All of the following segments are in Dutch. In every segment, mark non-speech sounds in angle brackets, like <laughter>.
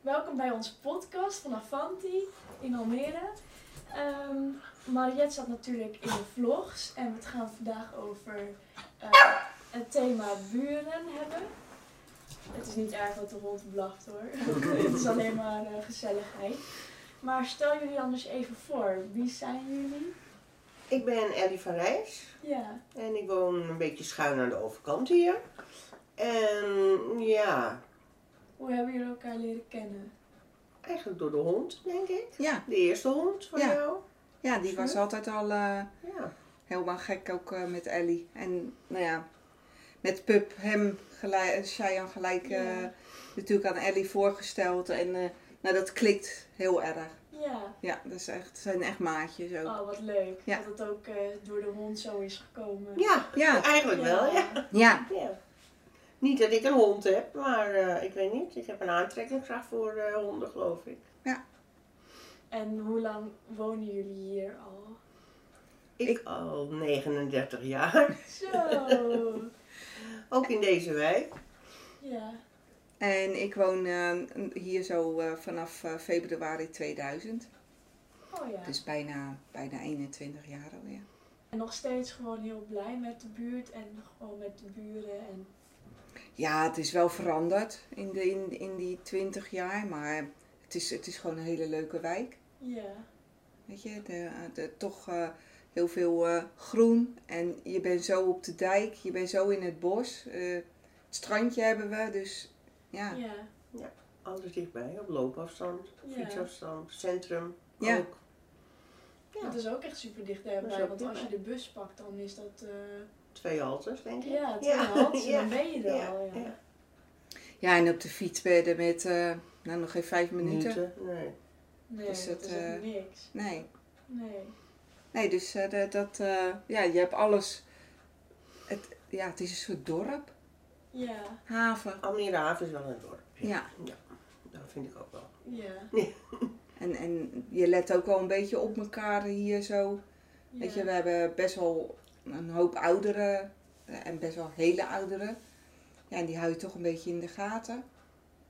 welkom bij onze podcast van Avanti in Almere. Ehm Mariette zat natuurlijk in de vlogs en we gaan vandaag over eh, het thema buren hebben. Het is niet erg dat de hond blaft hoor. <laughs> het is alleen maar eh, gezelligheid. Maar stel jullie anders even voor. Wie zijn jullie? Ik ben Ellie van Rijs Ja, en ik woon een beetje schuin aan de overkant hier. En ja, hoe hebben jullie elkaar leren kennen? eigenlijk door de hond, denk ik. Ja, De eerste hond van Ja. jou. ja die was altijd al eh, Ja. helemaal gek ook eh, met Ellie. En nou ja, met Pup hem gelijk, Cheyenne gelijk eh, Ja. natuurlijk aan Ellie voorgesteld. En eh, nou, dat klikt heel erg. Ja, Ja, dat is echt, zijn echt maatjes ook. oh wat leuk Ja. dat het ook eh, door de hond zo is gekomen. Ja, Ja. eigenlijk wel, ja. Ja, ja. Niet dat ik een hond heb, maar eh, ik weet niet. Ik heb een aantrekkingskracht voor eh, honden, geloof ik. En hoe lang wonen jullie hier al? Ik, Ik- al 39 jaar. <laughs> Zo, Ook in deze wijk. ja. en ik woon eh, hier zo eh, vanaf eh, februari 2000. Oh ja. Dus bijna, bijna 21 jaar alweer. En nog steeds gewoon heel blij met de buurt en gewoon met de buren. En... Ja, het is wel veranderd in, de, in, in die 20 jaar, maar het is, het is gewoon een hele leuke wijk. Ja, Weet je, de, de, toch eh, heel veel eh, groen. En je bent zo op de dijk, je bent zo in het bos. Eh, het strandje hebben we, dus ja. ja, Alles dichtbij, op loopafstand, Ja. fietsafstand, centrum Ja. ook. Ja. Het is ook echt super Dat dichtbij, want als je de bus pakt, dan is dat... Twee haltes, denk ik. ja, twee halten, <laughs> dan ben je er ja, al. Ja. ja. Ja, en op de fiets ben je er met eh, nou, nog geen vijf minuten. Minuten, nee. Nee, Dus dat het, is echt eh, niks. Nee. Nee. Nee, dus eh, dat, dat eh, ja, je hebt alles. Het, ja, het is een soort dorp. Ja, Haven. Almere Haven is wel een dorp. Ja. ja. Dat vind ik ook wel. ja. <laughs> En, en je let ook wel een beetje op elkaar hier zo. Weet je, ja. we hebben best wel een hoop ouderen eh, en best wel hele ouderen. Ja, en die hou je toch een beetje in de gaten.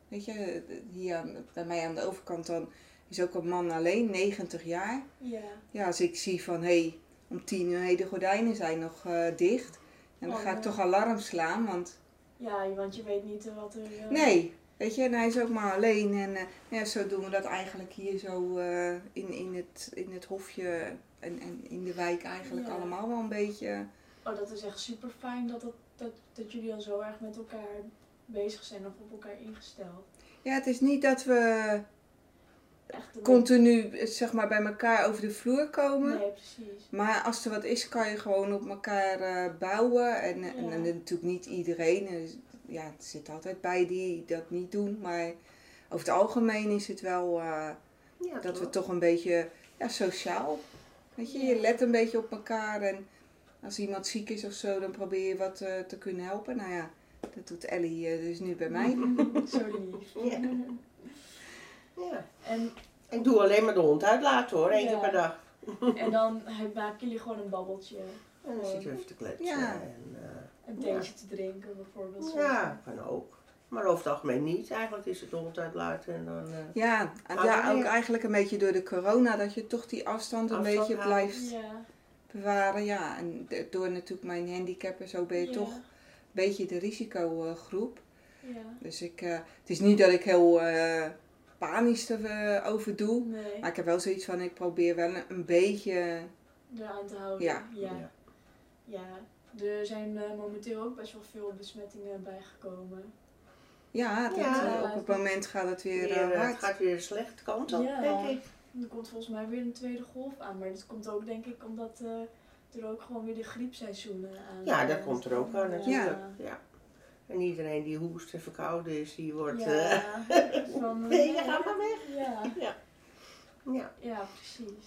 Weet je, hier aan- bij mij aan de overkant dan is ook een man alleen, 90 jaar. Ja. Ja, als ik zie van, hé, hey, om tien uur, hey, de gordijnen zijn nog eh, dicht. En dan Oh, ga ik toch alarm slaan, want ja, want je weet niet wat er... eh, nee, weet je, en hij is ook maar alleen. En eh, ja, zo doen we dat eigenlijk hier zo eh, in, in, het, in het hofje en, en in de wijk eigenlijk Ja. allemaal wel een beetje... Oh, dat is echt super fijn dat, dat, dat, dat jullie al zo erg met elkaar bezig zijn of op elkaar ingesteld. Ja, het is niet dat we Echt continu zeg maar, bij elkaar over de vloer komen. Nee, precies. Maar als er wat is, kan je gewoon op elkaar eh, bouwen. En, en, Ja. en natuurlijk niet iedereen. Er Ja, er zit altijd bij die dat niet doen. Maar over het algemeen is het wel eh, Ja, dat we toch? toch een beetje ja, sociaal. Weet je, je let een beetje op elkaar. En als iemand ziek is of zo, dan probeer je wat eh, te kunnen helpen. Nou ja, dat doet Ellie eh, dus nu bij mij. <laughs> zo lief. Ja. Ja. En, Ik doe alleen maar de hond uitlaten hoor, één Ja. keer per dag. en dan maken jullie gewoon een babbeltje. En dan zitten we even te kletsen. Ja. En, eh, Een theetje te drinken bijvoorbeeld. ja, kan ook. Maar over het algemeen niet. Eigenlijk is het hond uitlaten en dan... eh, Ja, en ja, ook eigenlijk een beetje door de corona, dat je toch die afstand een Afstand beetje houden. blijft Ja. bewaren. Ja, en door natuurlijk mijn handicap en zo ben je ja. toch een beetje de risicogroep. Ja. Dus ik, eh, het is niet dat ik heel eh, panisch erover doe. Nee, Maar ik heb wel zoiets van, ik probeer wel een, een beetje... eraan te houden. Ja. ja. ja. Ja, er zijn eh, momenteel ook best wel veel besmettingen bijgekomen. Ja, dat, Ja. eh, op het moment gaat het weer Weer, eh, eh, hard. het gaat weer de slechte kant op, Ja. denk ik. Er komt volgens mij weer een tweede golf aan, maar dat komt ook denk ik omdat eh, er ook gewoon weer de griepseizoenen aan Ja, dat komt er ook aan natuurlijk. Ja. En iedereen die hoest en verkouden is, die wordt... Ja, eh, <laughs> <laughs> van, Nee, je gaat maar weg. Ja, ja. ja, precies.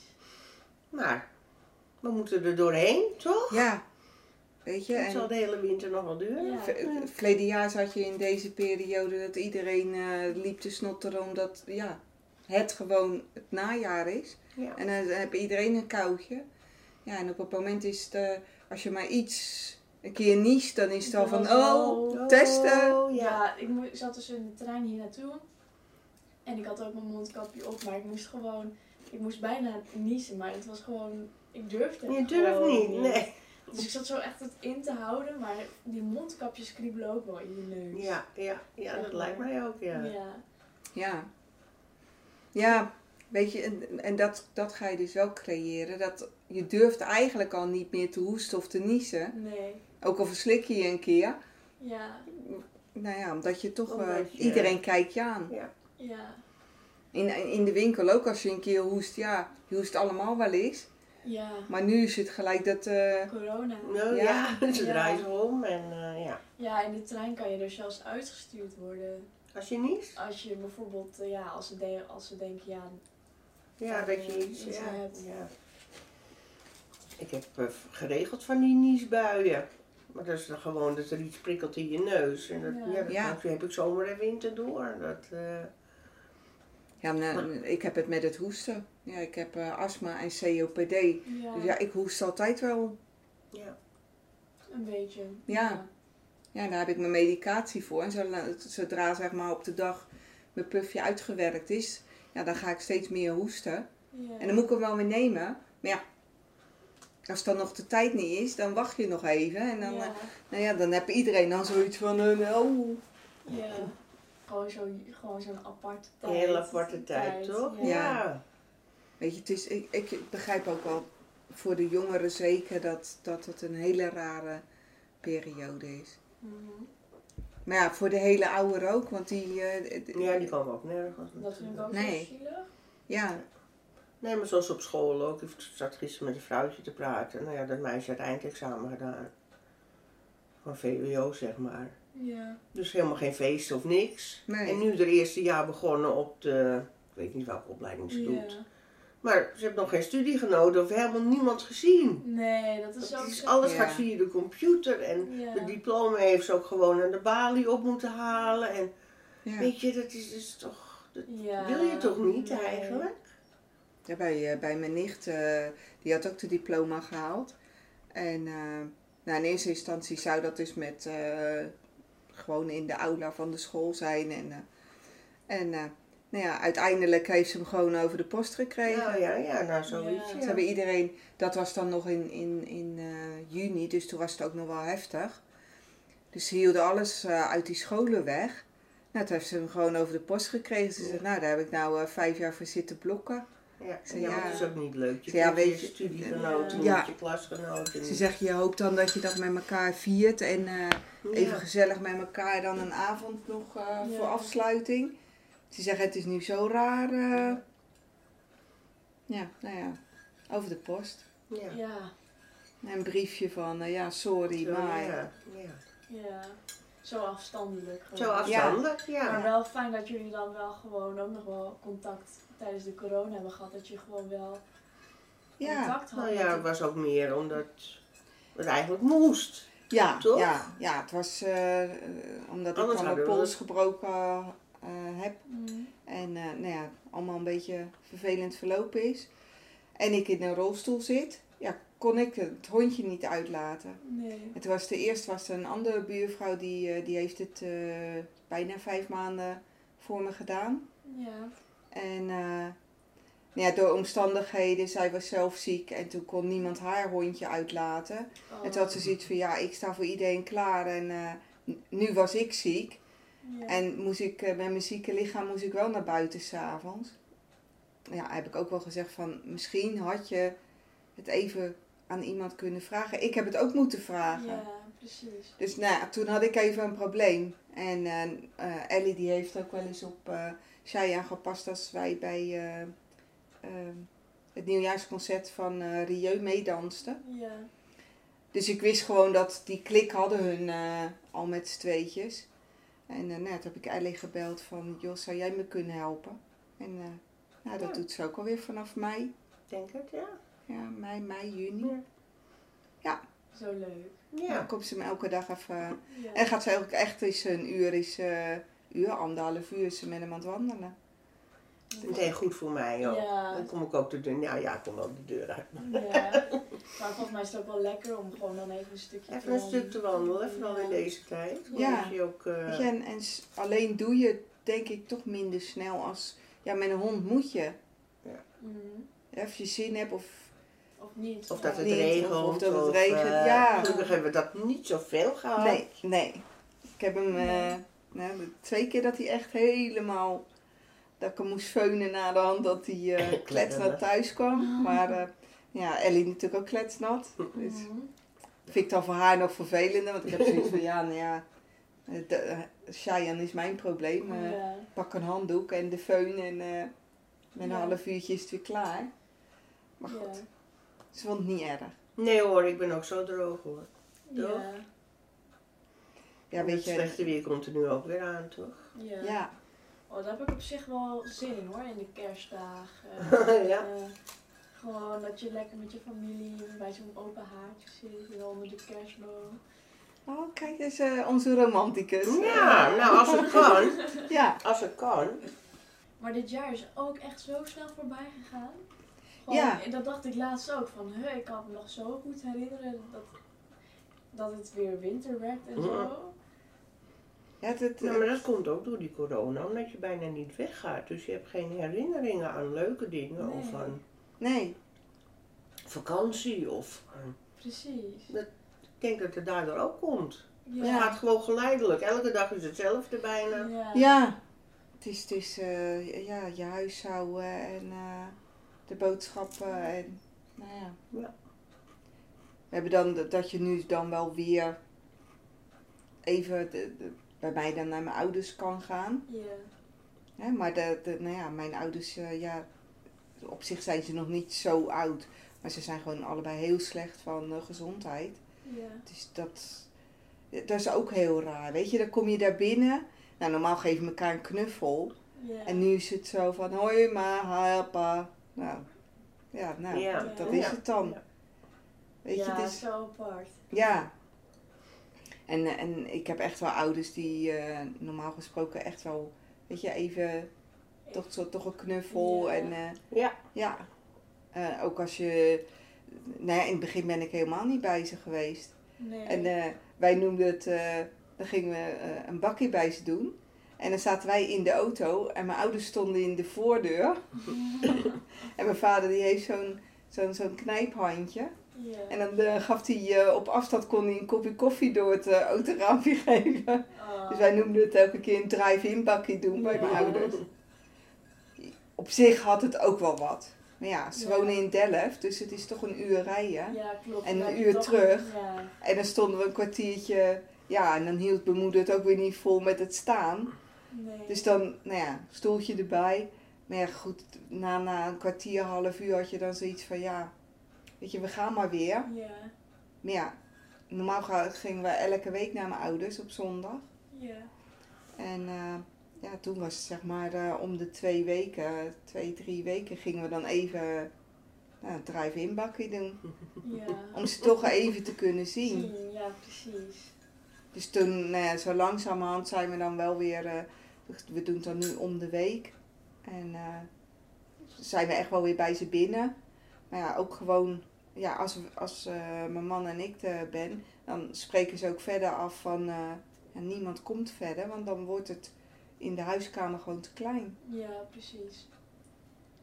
Maar, we moeten er doorheen, toch? Ja, weet je. En zal de hele winter nog wel duren. Ja. verleden jaar zat je in deze periode dat iedereen eh, liep te snotteren omdat ja, het gewoon het najaar is. Ja. En dan heb iedereen een koudje. Ja, en op het moment is het, eh, als je maar iets een keer niest, dan is het al van, oh, wel- testen. Oh, ja. Ik zat dus in de trein hier naartoe. En ik had ook mijn mondkapje op, maar ik moest gewoon, ik moest bijna niezen, maar het was gewoon, ik durfde het Je durft niet, nee. Dus ik zat zo echt het in te houden, maar die mondkapjes kriebelen ook wel in je neus. Ja, ja, ja, dat lijkt mij ook, ja. Ja. Ja. Ja, weet je, en, en dat, dat ga je dus wel creëren. Dat, je durft eigenlijk al niet meer te hoesten of te niezen. Nee. Ook al verslik je je een keer. Ja. Nou ja, omdat je toch... Omdat eh, je- iedereen kijkt je aan. Ja. In, in de winkel ook als je een keer hoest. Ja, je hoest allemaal wel eens. Ja. Maar nu is het gelijk dat... eh, Corona. Nou Ja. ja, <laughs> ze Ja. draaien om en eh, ja. Ja, in de trein kan je er zelfs uitgestuurd worden. Als je niest, Als je bijvoorbeeld, eh, ja, als ze, de- als ze denken, ja, ja, dat je iets hebt. ja. Ik heb geregeld van die niesbuien. Maar dat is dan gewoon dat er iets prikkelt in je neus. En dat, Ja. ja. dat Ja. heb ik zomer en winter door. Dat, eh, ja, nou, ik heb het met het hoesten. Ja, ik heb eh, astma en COPD. ja, Dus ja, ik hoest altijd wel. ja. een beetje. Ja. Ja, daar heb ik mijn medicatie voor. En zo- zodra zeg maar op de dag mijn puffje uitgewerkt is, ja, dan ga ik steeds meer hoesten. Ja. En dan moet ik hem wel weer nemen. Maar ja, als dan nog de tijd niet is, dan wacht je nog even. En dan, ja. eh, nou ja, dan heb iedereen dan zoiets van, eh, oh. ja. Gewoon zo'n gewoon zo'n aparte Een tijd. hele aparte tijd, toch? Ja. Ja. Weet je, het is, ik, ik begrijp ook wel voor de jongeren zeker dat, dat het een hele rare periode is. Mhm. Maar ja, voor de hele ouderen ook, want die, eh, d- Ja, die komen ook nergens. Dat vind ik ook Nee. zielig. ja, Nee, maar zoals op school ook. Ik zat gisteren met een vrouwtje te praten. Nou ja, dat meisje had eindexamen gedaan. Van VWO, zeg maar. Ja. Dus helemaal geen feest of niks. Nee. En nu het eerste jaar begonnen op de... Ik weet niet welke opleiding ze doet. ja. Maar ze heeft nog geen studiegenoten of helemaal niemand gezien. Nee, dat is ook is, alles Ja. gaat via de computer. En Ja. de diploma heeft ze ook gewoon aan de balie op moeten halen. En ja. weet je, dat is, dus toch... Dat Ja, wil je toch niet nee. eigenlijk? Ja, bij, eh, bij mijn nicht, eh, die had ook de diploma gehaald. En eh, nou, in eerste instantie zou dat dus met eh, gewoon in de aula van de school zijn. En, eh, en eh, nou ja, uiteindelijk heeft ze hem gewoon over de post gekregen. Ja, ja, ja, nou zoiets. Ja. Ja. Ze hebben iedereen, dat was dan nog in, in, in eh, juni, dus toen was het ook nog wel heftig. Dus ze hielden alles eh, uit die scholen weg. Nou, toen heeft ze hem gewoon over de post gekregen. Ze zegt, nou, daar heb ik nou eh, vijf jaar voor zitten blokken. Ja, het is ook niet leuk. Je Ja, ja, weet je- je studiegenoten, Ja. je klasgenoten. Ze zegt, je hoopt dan dat je dat met elkaar viert en eh, even gezellig met elkaar dan een avond nog eh, Ja. voor afsluiting. Ze zegt, het is nu zo raar. eh. Ja, nou ja, over de post. Ja. Ja. En Een briefje van, eh, ja, sorry, Zo, maar... ja, ja. Ja. Zo afstandelijk. Zo gewoon. afstandelijk, ja. Maar wel fijn dat jullie dan wel gewoon ook nog wel contact tijdens de corona hebben gehad. Dat je gewoon wel Ja, contact had. Nou ja, het was ook meer omdat het eigenlijk moest. ja, Toch? ja, ja, het was eh, eh, omdat ik dan mijn pols gebroken heb. Mm. En eh, nou ja, allemaal een beetje vervelend verlopen is. En ik in een rolstoel zit. Ja, kon ik het hondje niet uitlaten. Nee. Het was de eerste was er een andere buurvrouw die, eh, die heeft het eh, bijna vijf maanden voor me gedaan. Ja. En eh, nou ja, door omstandigheden, zij was zelf ziek en toen kon niemand haar hondje uitlaten. Oh. En toen had ze zoiets van, ja, ik sta voor iedereen klaar en eh, nu was ik ziek. Ja. En moest ik, eh, met mijn zieke lichaam moest ik wel naar buiten s'avonds. Ja, heb ik ook wel gezegd van, misschien had je het even aan iemand kunnen vragen. Ik heb het ook moeten vragen. Ja, precies. Dus nou, toen had ik even een probleem. En eh, Ellie die heeft ook wel eens op uh, Shai aangepast als wij bij het nieuwjaarsconcert van eh Rieu meedansten. Ja. Dus ik wist gewoon dat die klik hadden hun al met z'n tweetjes. En uh, net heb ik Ellie gebeld van, joh, zou jij me kunnen helpen? En uh, nou, dat Ja. doet ze ook alweer vanaf mei. Ik denk het, ja. Ja, mei, mei, juni. Ja. Zo leuk. Dan Ja. komt ze me elke dag even... En gaat ze ook echt is een uur, is eh uur, anderhalf uur is ze met hem aan het wandelen. Meteen goed voor mij ook. Ja. Dan kom ik ook de deur, nou ja, ik kom wel de deur uit. Ja. <laughs> Maar volgens mij is het ook wel lekker om gewoon dan even een stukje Even een stuk te wandelen, vooral in Ja. deze tijd. Ja. Ja. Je ook, eh, je, en, alleen doe je denk ik toch minder snel als... Ja, met een hond moet je. Mhm. Als je zin hebt of... Of niet. Of ja. dat het Niet, of- regent. of dat het regent, eh, ja. Gelukkig hebben we dat niet zoveel gehad. Nee, nee. Ik heb hem eh, nou, twee keer dat hij echt helemaal... Dat ik hem moest feunen na de hand dat hij eh <laughs> kletsnat thuis kwam. Maar eh, ja, Ellie natuurlijk ook kletsnat. Dus vind ik dan voor haar nog vervelender. Want ik heb zoiets van, ja, nou ja... eh, de- eh, Cheyenne is mijn probleem. eh, Ja. pak een handdoek en de föhn en eh, met een Ja. half uurtje is het weer klaar. Maar Ja. goed, ze vond het niet erg. Nee hoor, ik ben ook zo droog hoor. Ja. Ja, het weet je... slechte weer komt er nu ook weer aan, toch? Ja. Ja, Oh, daar heb ik op zich wel zin in hoor, in de kerstdagen. <laughs> Ja. Eh, gewoon dat je lekker met je familie bij zo'n open haartje zit en onder de kerstboom. oh kijk eens, eh, onze romanticus. Ja, nou als het <laughs> kan. Ja, Als het kan. Maar dit jaar is ook echt zo snel voorbij gegaan. Gewoon, Ja. en Dat dacht ik laatst ook. Van, huh, ik kan me nog zo goed herinneren dat, dat het weer winter werd en zo. Ja het, het, Nou, maar dat komt ook door die corona, omdat je bijna niet weggaat. Dus je hebt geen herinneringen aan leuke dingen Nee. of aan nee, vakantie. Of aan- Precies. Ik denk dat het daardoor ook komt. Ja. Het gaat gewoon geleidelijk. Elke dag is hetzelfde bijna. Ja. ja. Het is, het is eh, ja, je huishouden en eh, de boodschappen en, nou ja. Ja. We hebben dan dat- dat je nu dan wel weer even de, de- bij mij dan naar mijn ouders kan gaan. Ja. Hè, maar de, de, nou ja, mijn ouders, eh, ja, op zich zijn ze nog niet zo oud. Maar ze zijn gewoon allebei heel slecht van eh, gezondheid. Ja. Dus dat, dat is ook heel raar. Weet je, dan kom je daar binnen. Nou, normaal geven we elkaar een knuffel. Ja. En nu is het zo van, hoi ma, hi pa. Nou, ja, nou, Ja. dat, is het dan. Ja. Weet je, het is, zo apart. ja. En, eh, en ik heb echt wel ouders die eh, normaal gesproken echt wel, weet je, even toch, zo, toch een knuffel. Ja. En eh, Ja. ja, ook als je, nou ja, in het begin ben ik helemaal niet bij ze geweest. Nee. En wij noemden het, dan gingen we een bakje bij ze doen. En dan zaten wij in de auto en mijn ouders stonden in de voordeur. <laughs> en mijn vader die heeft zo'n zo'n zo'n knijphandje. En dan eh, gaf hij eh, op afstand kon hij een kopje koffie door het eh, autoraampje <laughs> geven. Oh. Dus wij noemden het elke keer een drive-in bakje doen bij mijn ouders. Op zich had het ook wel wat. Maar ja, ze Ja. wonen in Delft, dus het is toch een uur rijden. Ja, klopt. En een uur terug. Ja. En dan stonden we een kwartiertje, ja, en dan hield mijn moeder het ook weer niet vol met het staan. Nee. Dus dan, nou ja, stoeltje erbij. Maar ja, goed, na, na een kwartier, half uur had je dan zoiets van, ja, weet je, we gaan maar weer. Ja. Maar ja, normaal gingen we elke week naar mijn ouders op zondag. Ja. En eh, ja, toen was het zeg maar eh, om de twee weken, twee, drie weken, gingen we dan even nou, een drive-in bakje doen. Ja. Om ze toch even te kunnen zien. Ja, precies. Dus toen, nou ja, zo langzamerhand zijn we dan wel weer, eh, we doen het dan nu om de week. En zijn we echt wel weer bij ze binnen. Maar ja, ook gewoon, ja, als, als eh, mijn man en ik er ben, dan spreken ze ook verder af van, ja, niemand komt verder, want dan wordt het in de huiskamer gewoon te klein. Ja, precies.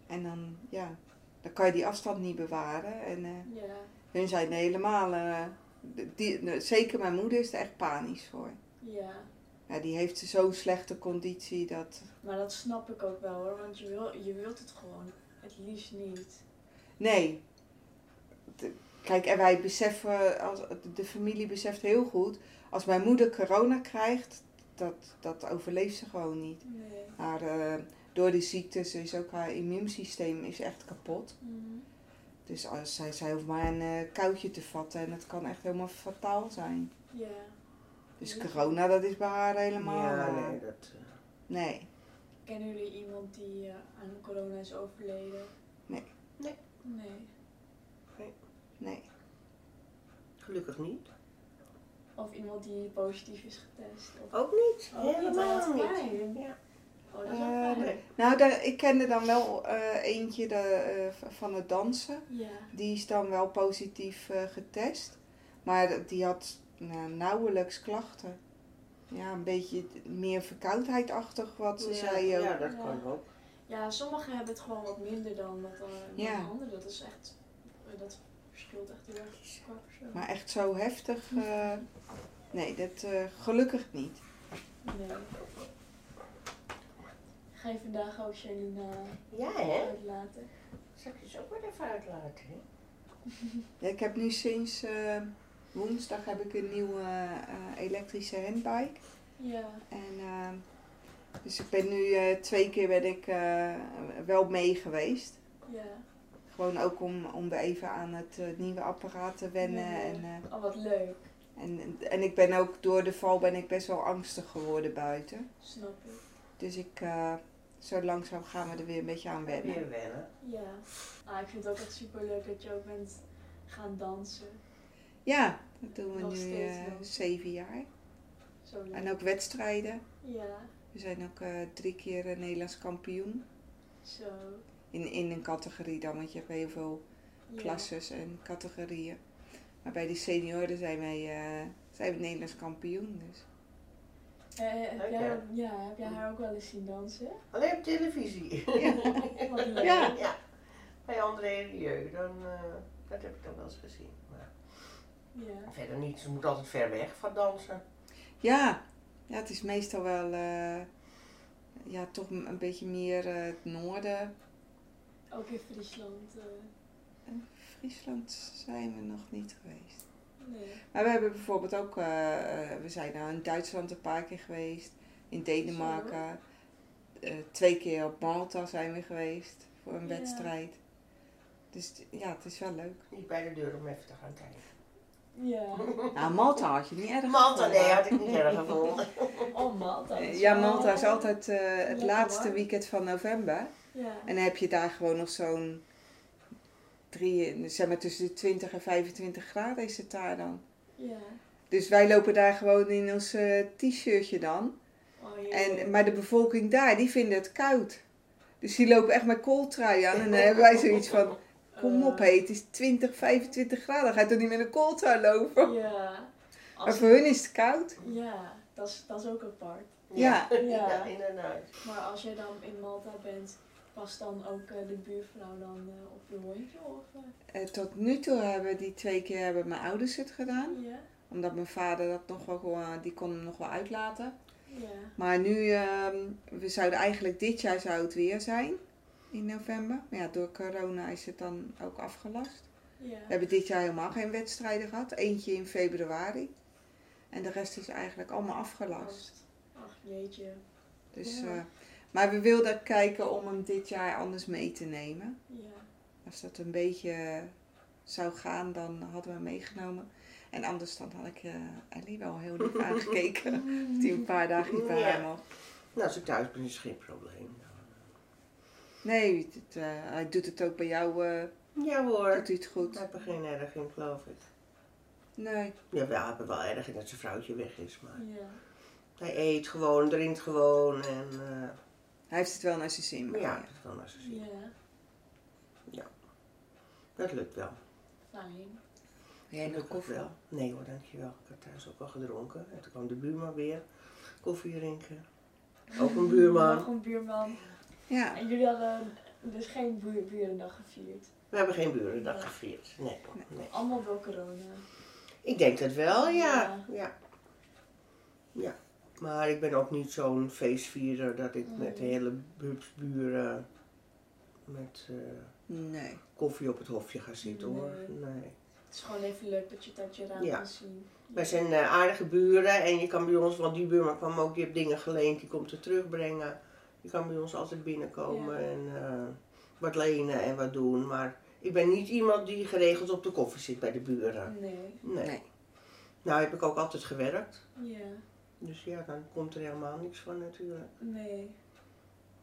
En dan, ja, dan kan je die afstand niet bewaren. En eh, Ja. hun zijn helemaal, die- zeker mijn moeder is er echt panisch voor. Ja. Ja, die heeft zo'n slechte conditie dat... Maar dat snap ik ook wel hoor, want je, wil, je wilt het gewoon het liefst niet. Nee. Kijk, en wij beseffen, als, de familie beseft heel goed, als mijn moeder corona krijgt, dat, dat overleeft ze gewoon niet. Nee. Haar, eh, door die ziektes is ook haar immuunsysteem is echt kapot. Mhm. Dus als zij, zij hoeft maar een eh, koudje te vatten en het kan echt helemaal fataal zijn. Ja. Dus Ja. corona, dat is bij haar helemaal... Ja, eh, nee, dat... eh, nee. Kennen jullie iemand die aan corona is overleden? Nee. Nee. Nee. Nee. Gelukkig niet. Of iemand die positief is getest? Of... Ook niet. Oh, Helemaal niet. Ja. Oh, dat is wel Eh, nee. Nou, daar, ik kende dan wel eh, eentje de, eh, van het dansen. Ja. Die is dan wel positief eh, getest. Maar die had nou, nauwelijks klachten. ja, een beetje meer verkoudheidachtig wat ze ja, zei ook. ja, dat Ja. kan ook. Ja, sommigen hebben het gewoon wat minder dan, wat, Ja. de anderen. Dat is echt, eh, dat verschilt echt heel erg qua persoon. Maar echt zo heftig, eh, nee, dat eh, gelukkig niet. Nee. Ga je vandaag ook Janine Ja, hè? uitlaten? Zal ik je zo maar even uitlaten, hè? Ja, ik heb nu sinds eh, woensdag heb ik een nieuwe eh, elektrische handbike. Ja. En, dus ik ben nu eh, twee keer ben ik eh, wel mee geweest. Ja. Gewoon ook om, om even aan het eh, nieuwe apparaat te wennen. Ja. En, eh, Oh, wat leuk. en, en ik ben ook door de val ben ik best wel angstig geworden buiten. Snap ik. Dus ik, eh, zo langzaam gaan we er weer een beetje aan wennen. Weer wennen. Ja. Ah, ik vind het ook echt super leuk dat je ook bent gaan dansen. Ja, dat doen we Nog nu zeven jaar. Zo leuk. En ook wedstrijden. Ja. We zijn ook eh, drie keer Nederlands kampioen. Zo. In, in een categorie dan, want je hebt heel veel Ja. klasses en categorieën. Maar bij de senioren zijn wij eh, zijn we Nederlands kampioen. Dus. Eh, heb, Leuk, jij, ja, heb jij haar ook wel eens zien dansen? Alleen op televisie. Ja. <laughs> ja. Bij André Rieu, dan, eh, dat heb ik dan wel eens gezien. Maar Ja. verder niet, ze moet altijd ver weg van dansen. Ja, ja, het is meestal wel eh, ja, toch een beetje meer eh, het noorden. Ook in Friesland. eh, In Friesland zijn we nog niet geweest. nee. Maar we hebben bijvoorbeeld ook, eh, eh, we zijn nou in Duitsland een paar keer geweest, in Denemarken, eh, twee keer op Malta zijn we geweest voor een Ja. wedstrijd. Dus ja, het is wel leuk. Niet bij de deur om even te gaan kijken. Ja. <laughs> Nou, Malta had je niet erg Malta, gevonden. nee, had ik niet erg gevonden. Oh, Malta. Ja, Malta is altijd eh, het Lekker laatste warm. weekend van november. Ja. En dan heb je daar gewoon nog zo'n drie, zeg maar tussen de 20 en 25 graden is het daar dan. Ja. Dus wij lopen daar gewoon in ons eh, t-shirtje dan. Oh, jee. En, maar de bevolking daar, die vinden het koud. Dus die lopen echt met kooltrui aan. En dan hebben wij zoiets van, kom op Eh, hé, het is 20, 25 graden. Ga je toch niet met een kooltrui lopen? Ja. Maar voor hun is het koud. ja, dat is, dat is ook apart. Ja. ja. Ja. inderdaad. Maar als jij dan in Malta bent, past dan ook eh, de buurvrouw dan eh, op je hondje? Of, eh? Tot nu toe hebben die twee keer hebben mijn ouders het gedaan. Ja. Omdat mijn vader dat nog wel, gewoon- die kon hem nog wel uitlaten. Ja. Maar nu, ehm, we zouden eigenlijk dit jaar zou het weer zijn. In november. Maar ja, door corona is het dan ook afgelast. Ja. We hebben dit jaar helemaal geen wedstrijden gehad. Eentje in februari. En de rest is eigenlijk allemaal afgelast. Ach jeetje. Dus, Ja. Maar we wilden kijken om hem dit jaar anders mee te nemen. Ja. Als dat een beetje zou gaan, dan hadden we hem meegenomen. En anders dan had ik eh Ellie wel heel lief <laughs> aangekeken. Of die een paar dagen niet bij Ja. haar mocht. Nou, als ik thuis ben is het geen probleem. Nee, het, eh, hij doet het ook bij jou. eh Ja hoor. doet hij het goed? Ik heb er geen erg in, geloof ik. Nee. Ja, we hebben wel erg in dat zijn vrouwtje weg is, maar Ja. hij eet gewoon, drinkt gewoon en uh, Hij heeft het wel naar zijn zin. ja, dat is wel naar zijn zin. Ja. Dat lukt wel. Fijn. Jij nog koffie? wel. Nee hoor, dankjewel. Ik heb thuis ook al gedronken. En toen kwam de buurman weer koffie drinken. Ook een <laughs> buurman. Nog een buurman. Ja. En jullie hadden dus geen buur burendag gevierd. We hebben geen burendag gevierd. Nee. nee. Allemaal door corona. Ik denk het wel, ja. Ja. ja. Ja. Maar ik ben ook niet zo'n feestvierder dat ik met de Mm. hele buren met eh, Nee. koffie op het hofje ga zitten hoor. Nee. Het is gewoon even leuk dat je uit je raam Ja. kan zien. Wij zijn eh, aardige buren en je kan bij ons, want die buurman kwam ook, die heeft dingen geleend, die komt er terugbrengen. Je kan bij ons altijd binnenkomen Ja. en eh, wat lenen en wat doen. Maar ik ben niet iemand die geregeld op de koffie zit bij de buren. Nee. Nee. Nee. Nou heb ik ook altijd gewerkt. Ja. Dus ja, dan komt er helemaal niks van natuurlijk. Nee.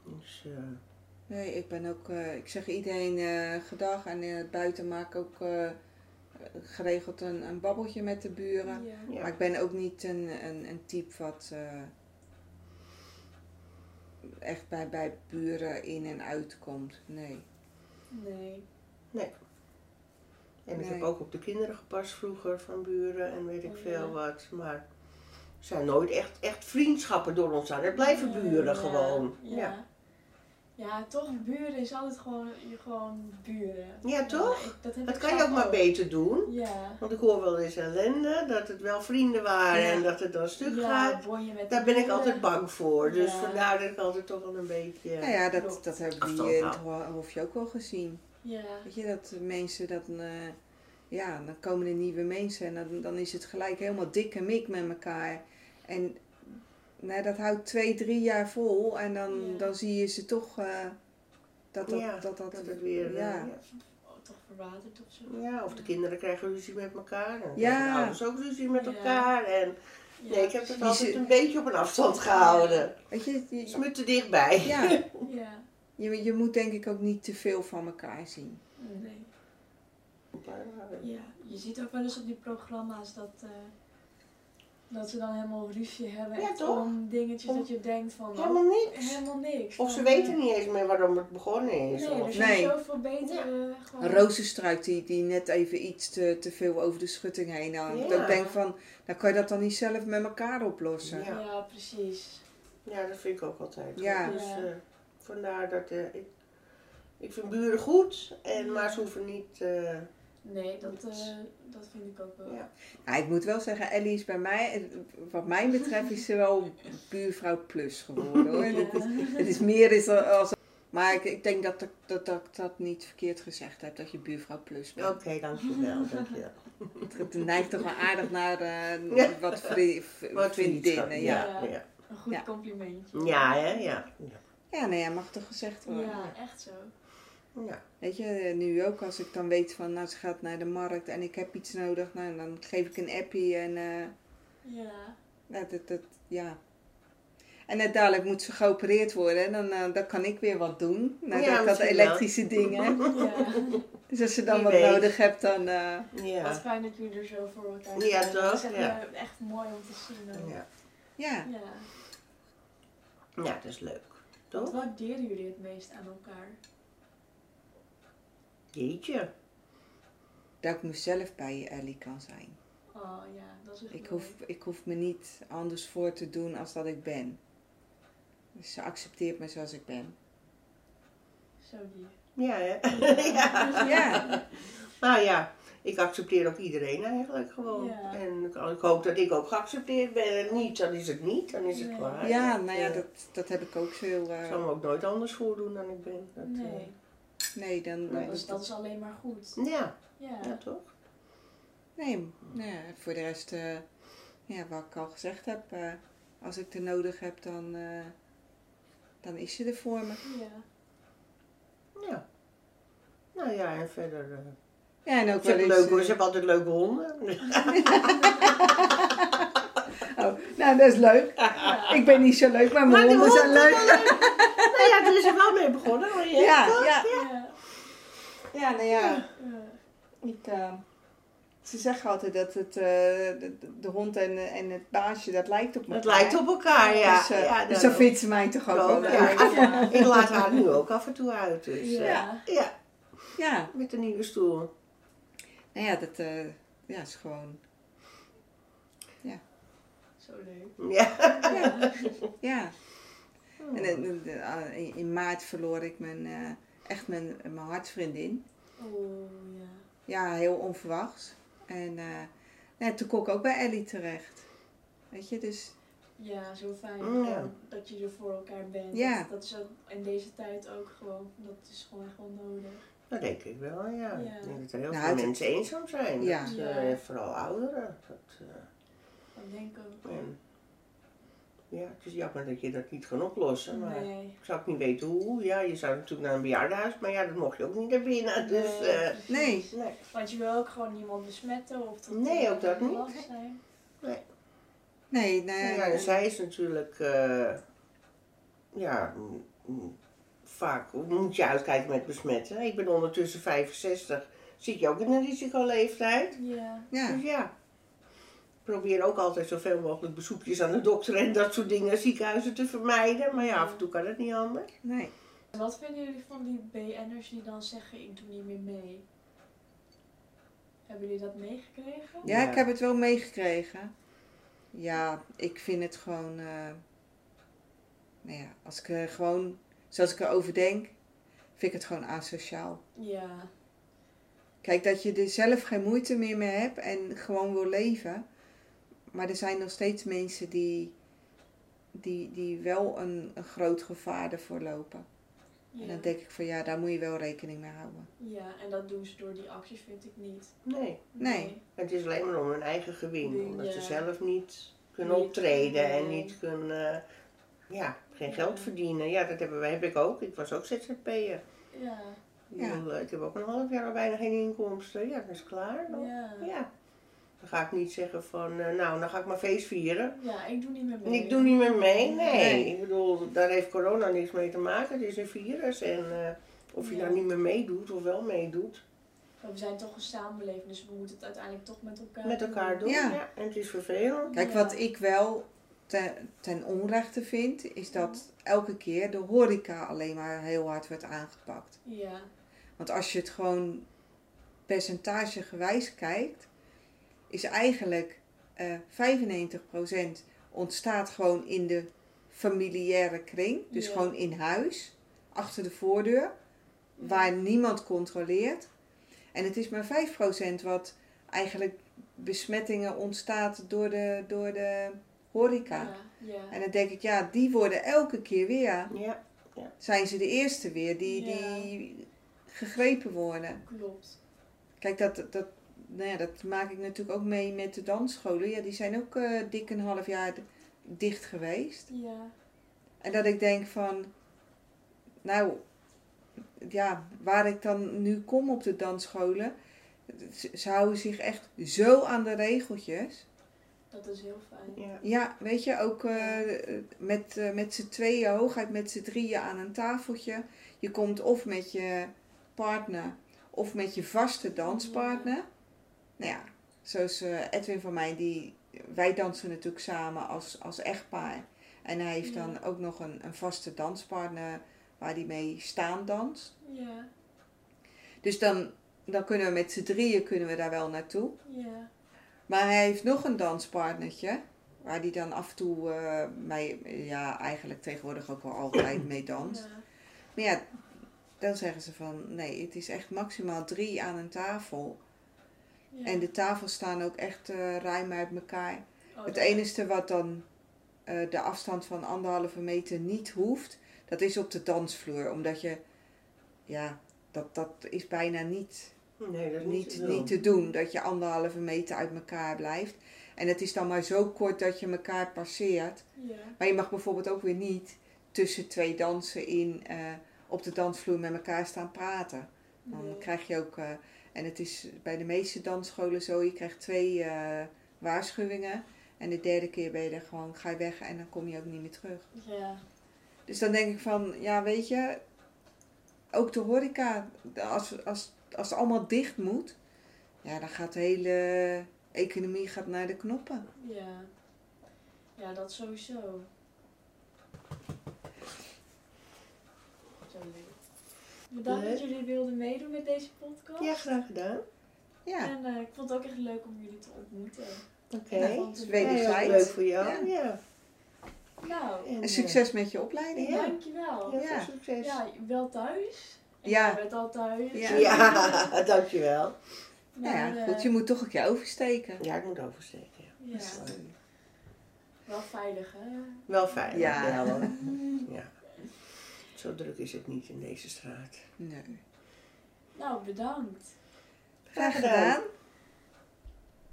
Dus, eh, Nee, ik ben ook, eh, ik zeg iedereen eh gedag en eh, buiten maak ik ook eh, geregeld een, een babbeltje met de buren. Ja. ja. Maar ik ben ook niet een, een, een type wat eh, echt bij, bij buren in en uitkomt. Nee. Nee. En ik Nee. heb ook op de kinderen gepast vroeger van buren en weet ik Oh, veel ja. wat. Maar zijn nooit echt, echt vriendschappen door ons aan. Het blijven buren Ja, gewoon. Ja. Ja. ja. toch, buren is altijd gewoon, je gewoon buren. Ja, toch? ik- dat heb kan je ook maar beter doen. Ja. Want ik hoor wel eens ellende, dat het wel vrienden waren Ja. en dat het dan stuk ja, gaat. Daar ben ik altijd bang voor. Dus Ja. vandaar dat ik altijd toch wel een beetje... Nou ja, dat, dat hebben we hier in het houden. ho- hofje ook wel gezien. Ja. Weet je, dat mensen dat... eh, ja, dan komen er nieuwe mensen en dan, dan is het gelijk helemaal dik en mik met elkaar. En nou, dat houdt twee, drie jaar vol en dan, Ja. dan zie je ze toch... eh, dat, dat, ja, dat, dat, dat het weer... eh, ja. ja. Oh, toch verwaterd of zo. Ja, of de kinderen krijgen ruzie met elkaar. En Ja. de ouders ook ruzie met Ja. elkaar. En nee, ik heb het altijd een beetje op een afstand gehouden. Weet je, je, Het is me te dichtbij. ja, Ja. je, je moet denk ik ook niet te veel van elkaar zien. Nee. Ja, je ziet ook wel eens op die programma's dat, eh, dat ze dan helemaal ruzie hebben. Ja, toch? Om dingetjes Om- dat je denkt van... oh, Helemaal niks. helemaal niks. Of ze weten eh, niet eens meer waarom het begonnen is. Nee, of- er Nee. zijn zoveel betere... Gewoon, Een rozenstruik die, die net even iets te, te veel over de schutting heen hangt. Ja. Ik denk van, nou kan je dat dan niet zelf met elkaar oplossen? Ja. Ja. precies. Ja, dat vind ik ook altijd. Ja. Dus eh, vandaar dat eh, ik, ik vind buren goed, en, Ja. maar ze hoeven niet. eh, Nee, dat, eh, dat vind ik ook wel. Ja. Nou, ik moet wel zeggen, Ellie is bij mij, wat mij betreft, is ze wel buurvrouw plus geworden hoor. Ja. Het, is, het is meer is er als... Maar ik, ik denk dat ik dat, dat, dat niet verkeerd gezegd heb, dat je buurvrouw plus bent. Oké, dankjewel. <laughs> dankjewel. Het neigt toch wel aardig naar eh, Ja. wat, vri, <laughs> Wat vriendinnen. Ja. Ja, ja. Een goed Ja. complimentje. ja, hè? Ja. ja, nee, ja, mag toch gezegd worden. Ja, echt zo. Ja. Weet je, nu ook als ik dan weet van, nou ze gaat naar de markt en ik heb iets nodig, nou dan geef ik een appie en eh, Ja. nou, dat, dat, ja. En net dadelijk moet ze geopereerd worden en dan, eh, dan kan ik weer wat doen. Nou, Ja, dat, elektrische dingen. ja. <laughs> Dus als ze dan Wie wat weet. nodig hebt, dan... eh, Wat Ja. fijn dat jullie er zo voor elkaar Ja, zijn. toch? Dat is echt, Ja. echt mooi om te zien. Ja. ja. Ja. ja, dat is leuk. Wat Toch? waarderen jullie het meest aan elkaar? Jeetje. dat ik mezelf bij je Ellie kan zijn. Oh ja, dat is echt Ik mooi. hoef, ik hoef me niet anders voor te doen als dat ik ben. Dus ze accepteert me zoals ik ben. Zo lief. Ja, hè? ja. <laughs> Ja, Nou ja, ik accepteer ook iedereen eigenlijk gewoon. Ja. En ik, ik hoop dat ik ook geaccepteerd ben. En niet, dan is het niet, dan is het Nee. klaar. ja nou ja, Eh, dat, dat heb ik ook veel... Ik eh, zal me ook nooit anders voordoen dan ik ben. Dat, eh, Nee, nee, dan... dat, dan- is, dat is alleen maar goed. ja, Ja. ja, toch? Nee, nou ja, voor de rest, eh, ja, wat ik al gezegd heb, eh, als ik er nodig heb, dan, eh, dan is ze er voor me. Ja. Ja. Nou ja, en verder. eh, Ja, en ook ze, wel hebben eens... leuke, eh, ze hebben altijd leuke honden. <laughs> <laughs> oh, nou, dat is leuk. Ik ben niet zo leuk, maar mijn Maar honden zijn honden leuk. <laughs> nou ja, er is er wel mee begonnen hoor je. Ja, Ja. Ja, nou ja. Ja. Ik, eh, ze zeggen altijd dat het, eh, de, de hond en, en het baasje, dat lijkt op elkaar. Het lijkt op elkaar, ja. Dus, eh, ja, dus zo vindt ze mij toch ook. Ja, Ja. ik, laat haar nu ook af en toe uit. Dus, eh, Ja. ja, Ja, met de nieuwe stoel. nou ja, dat eh, ja, is gewoon... Zo leuk. Ja. Ja. Ja. <laughs> En in, in- in maart verloor ik mijn, eh, echt mijn, mijn hartsvriendin. Oh ja. Ja, heel onverwachts. En eh, nou, toen kon ik ook bij Ellie terecht. Weet je, dus Ja, zo fijn Mm, ja. gewoon dat je er voor elkaar bent. Ja. Dat, dat is ook in deze tijd ook gewoon, dat is gewoon echt wel nodig. Dat denk ik wel, ja. Ja. Ik denk dat er heel Nou, veel het- mensen eenzaam zijn. Ja. Dat, Ja. eh, vooral ouderen. Dat, eh, Dat denk ik ook. en, ja, het is jammer dat je dat niet kan oplossen. Maar Nee. ik zou ook niet weten hoe. Ja, je zou natuurlijk naar een bejaardenhuis, maar ja, dat mocht je ook niet naar binnen. Dus, Nee, eh, precies. nee. nee. Want je wil ook gewoon niemand besmetten of dat Nee, ook dat niet. last zijn. nee, nou Ja, en zij is natuurlijk, eh, ja, vaak moet je uitkijken met besmetten. Ik ben ondertussen 65, zit je ook in een risicoleeftijd. Ja. ja. Dus ja, probeer ook altijd zoveel mogelijk bezoekjes aan de dokter en dat soort dingen, ziekenhuizen te vermijden. Maar ja, af en toe kan het niet anders. nee. Wat vinden jullie van die BN'ers die dan zeggen ik doe niet meer mee? Hebben jullie dat meegekregen? Ja, Ja. ik heb het wel meegekregen. ja, ik vind het gewoon, eh, nou ja, als ik er gewoon, zoals ik erover denk, vind ik het gewoon asociaal. Ja. Kijk, dat je er zelf geen moeite meer mee hebt en gewoon wil leven. Maar er zijn nog steeds mensen die, die, die wel een, een groot gevaar ervoor lopen. Ja. En dan denk ik van ja, daar moet je wel rekening mee houden. ja, en dat doen ze door die acties, vind ik niet. Nee, Nee. het is alleen maar om hun eigen gewin. Win, Omdat ze zelf niet kunnen Niet, optreden en niet kunnen, eh, ja, geen Ja. geld verdienen. Ja, dat hebben wij, heb ik ook. Ik was ook ZZP'er. Ja. Ik Ja. bedoel, Ik heb ook een half jaar al bijna geen inkomsten. Ja, dat is klaar. Dan. Ja. Dan ga ik niet zeggen van, eh, nou, dan ga ik maar feest vieren. Ja, ik doe niet meer En mee. ik doe niet meer mee. Nee. Nee. Ik bedoel, daar heeft corona niks mee te maken. Het is een virus. En eh, of je Ja. nou niet meer meedoet of wel meedoet, we zijn toch een samenleving, dus we moeten het uiteindelijk toch met elkaar met elkaar doen. Ja. Ja. En het is vervelend. Kijk, Ja. wat ik wel ten, ten onrechte vind, is dat elke keer de horeca alleen maar heel hard wordt aangepakt. Ja. Want als je het gewoon percentagegewijs kijkt, is eigenlijk eh 95% ontstaat gewoon in de familiaire kring. Dus Ja. gewoon in huis, achter de voordeur, waar niemand controleert. En het is maar 5% wat eigenlijk besmettingen ontstaat door de, door de horeca. Ja. Ja. En dan denk ik, ja, die worden elke keer weer, Ja. zijn ze de eerste weer die, die gegrepen worden. Klopt. Kijk, dat, dat, nou ja, dat maak ik natuurlijk ook mee met de dansscholen. Ja, die zijn ook eh, dik een half jaar dicht geweest. Ja. En dat ik denk van, nou, ja, waar ik dan nu kom op de dansscholen, ze, ze houden zich echt zo aan de regeltjes. Dat is heel fijn. Ja. Ja, weet je, ook eh, met, eh, met z'n tweeën, hooguit met z'n drieën aan een tafeltje. Je komt of met je partner of met je vaste danspartner. Nou ja, zoals eh, Edwin van mij, die, wij dansen natuurlijk samen als, als echtpaar. En hij heeft Ja. dan ook nog een, een vaste danspartner waar hij mee staan danst. Ja. Dus dan, dan kunnen we met z'n drieën kunnen we daar wel naartoe. Ja. Maar hij heeft nog een danspartnertje. Waar hij dan af en toe eh, mee, ja, eigenlijk tegenwoordig ook wel altijd mee danst. Ja. Maar ja, dan zeggen ze van nee, het is echt maximaal drie aan een tafel. Ja. En de tafels staan ook echt eh, ruim uit elkaar. Oh, Het enige wat dan eh, de afstand van anderhalve meter niet hoeft, dat is op de dansvloer. Omdat je, ja, dat, dat is bijna niet Nee, dat is niet, te doen. niet te doen. Dat je anderhalve meter uit elkaar blijft. En het is dan maar zo kort dat je elkaar passeert. Ja. Maar je mag bijvoorbeeld ook weer niet tussen twee dansen in eh, op de dansvloer met elkaar staan praten. Dan Nee. krijg je ook, en het is bij de meeste dansscholen zo, je krijgt twee eh, waarschuwingen. En de derde keer ben je er gewoon, ga je weg en dan kom je ook niet meer terug. Ja. Dus dan denk ik van, ja weet je, ook de horeca, als, als, als het allemaal dicht moet, ja dan gaat de hele economie gaat naar de knoppen. Ja. Ja, dat sowieso. Zo leuk. Bedankt dat jullie wilden meedoen met deze podcast. Ja, graag gedaan. Ja, En eh, ik vond het ook echt leuk om jullie te ontmoeten. Oké. Nou, Ja, heel wederzijds. leuk voor jou. Ja. Ja. Nou, En, En succes met je opleiding. Ja. dankjewel. eh, Ja, Heel veel succes. wel thuis. En Ja. jij bent al thuis. Ja. Ja, <laughs> dankjewel. Nou ja, Maar, goed, eh, je moet toch een keer oversteken. Ja, ik moet oversteken. Ja. Ja, Dat is wel- wel veilig hè. Wel fijn. Ja. Ja. <laughs> ja. Zo druk is het niet in deze straat. Nee. Nou, bedankt. Graag gedaan.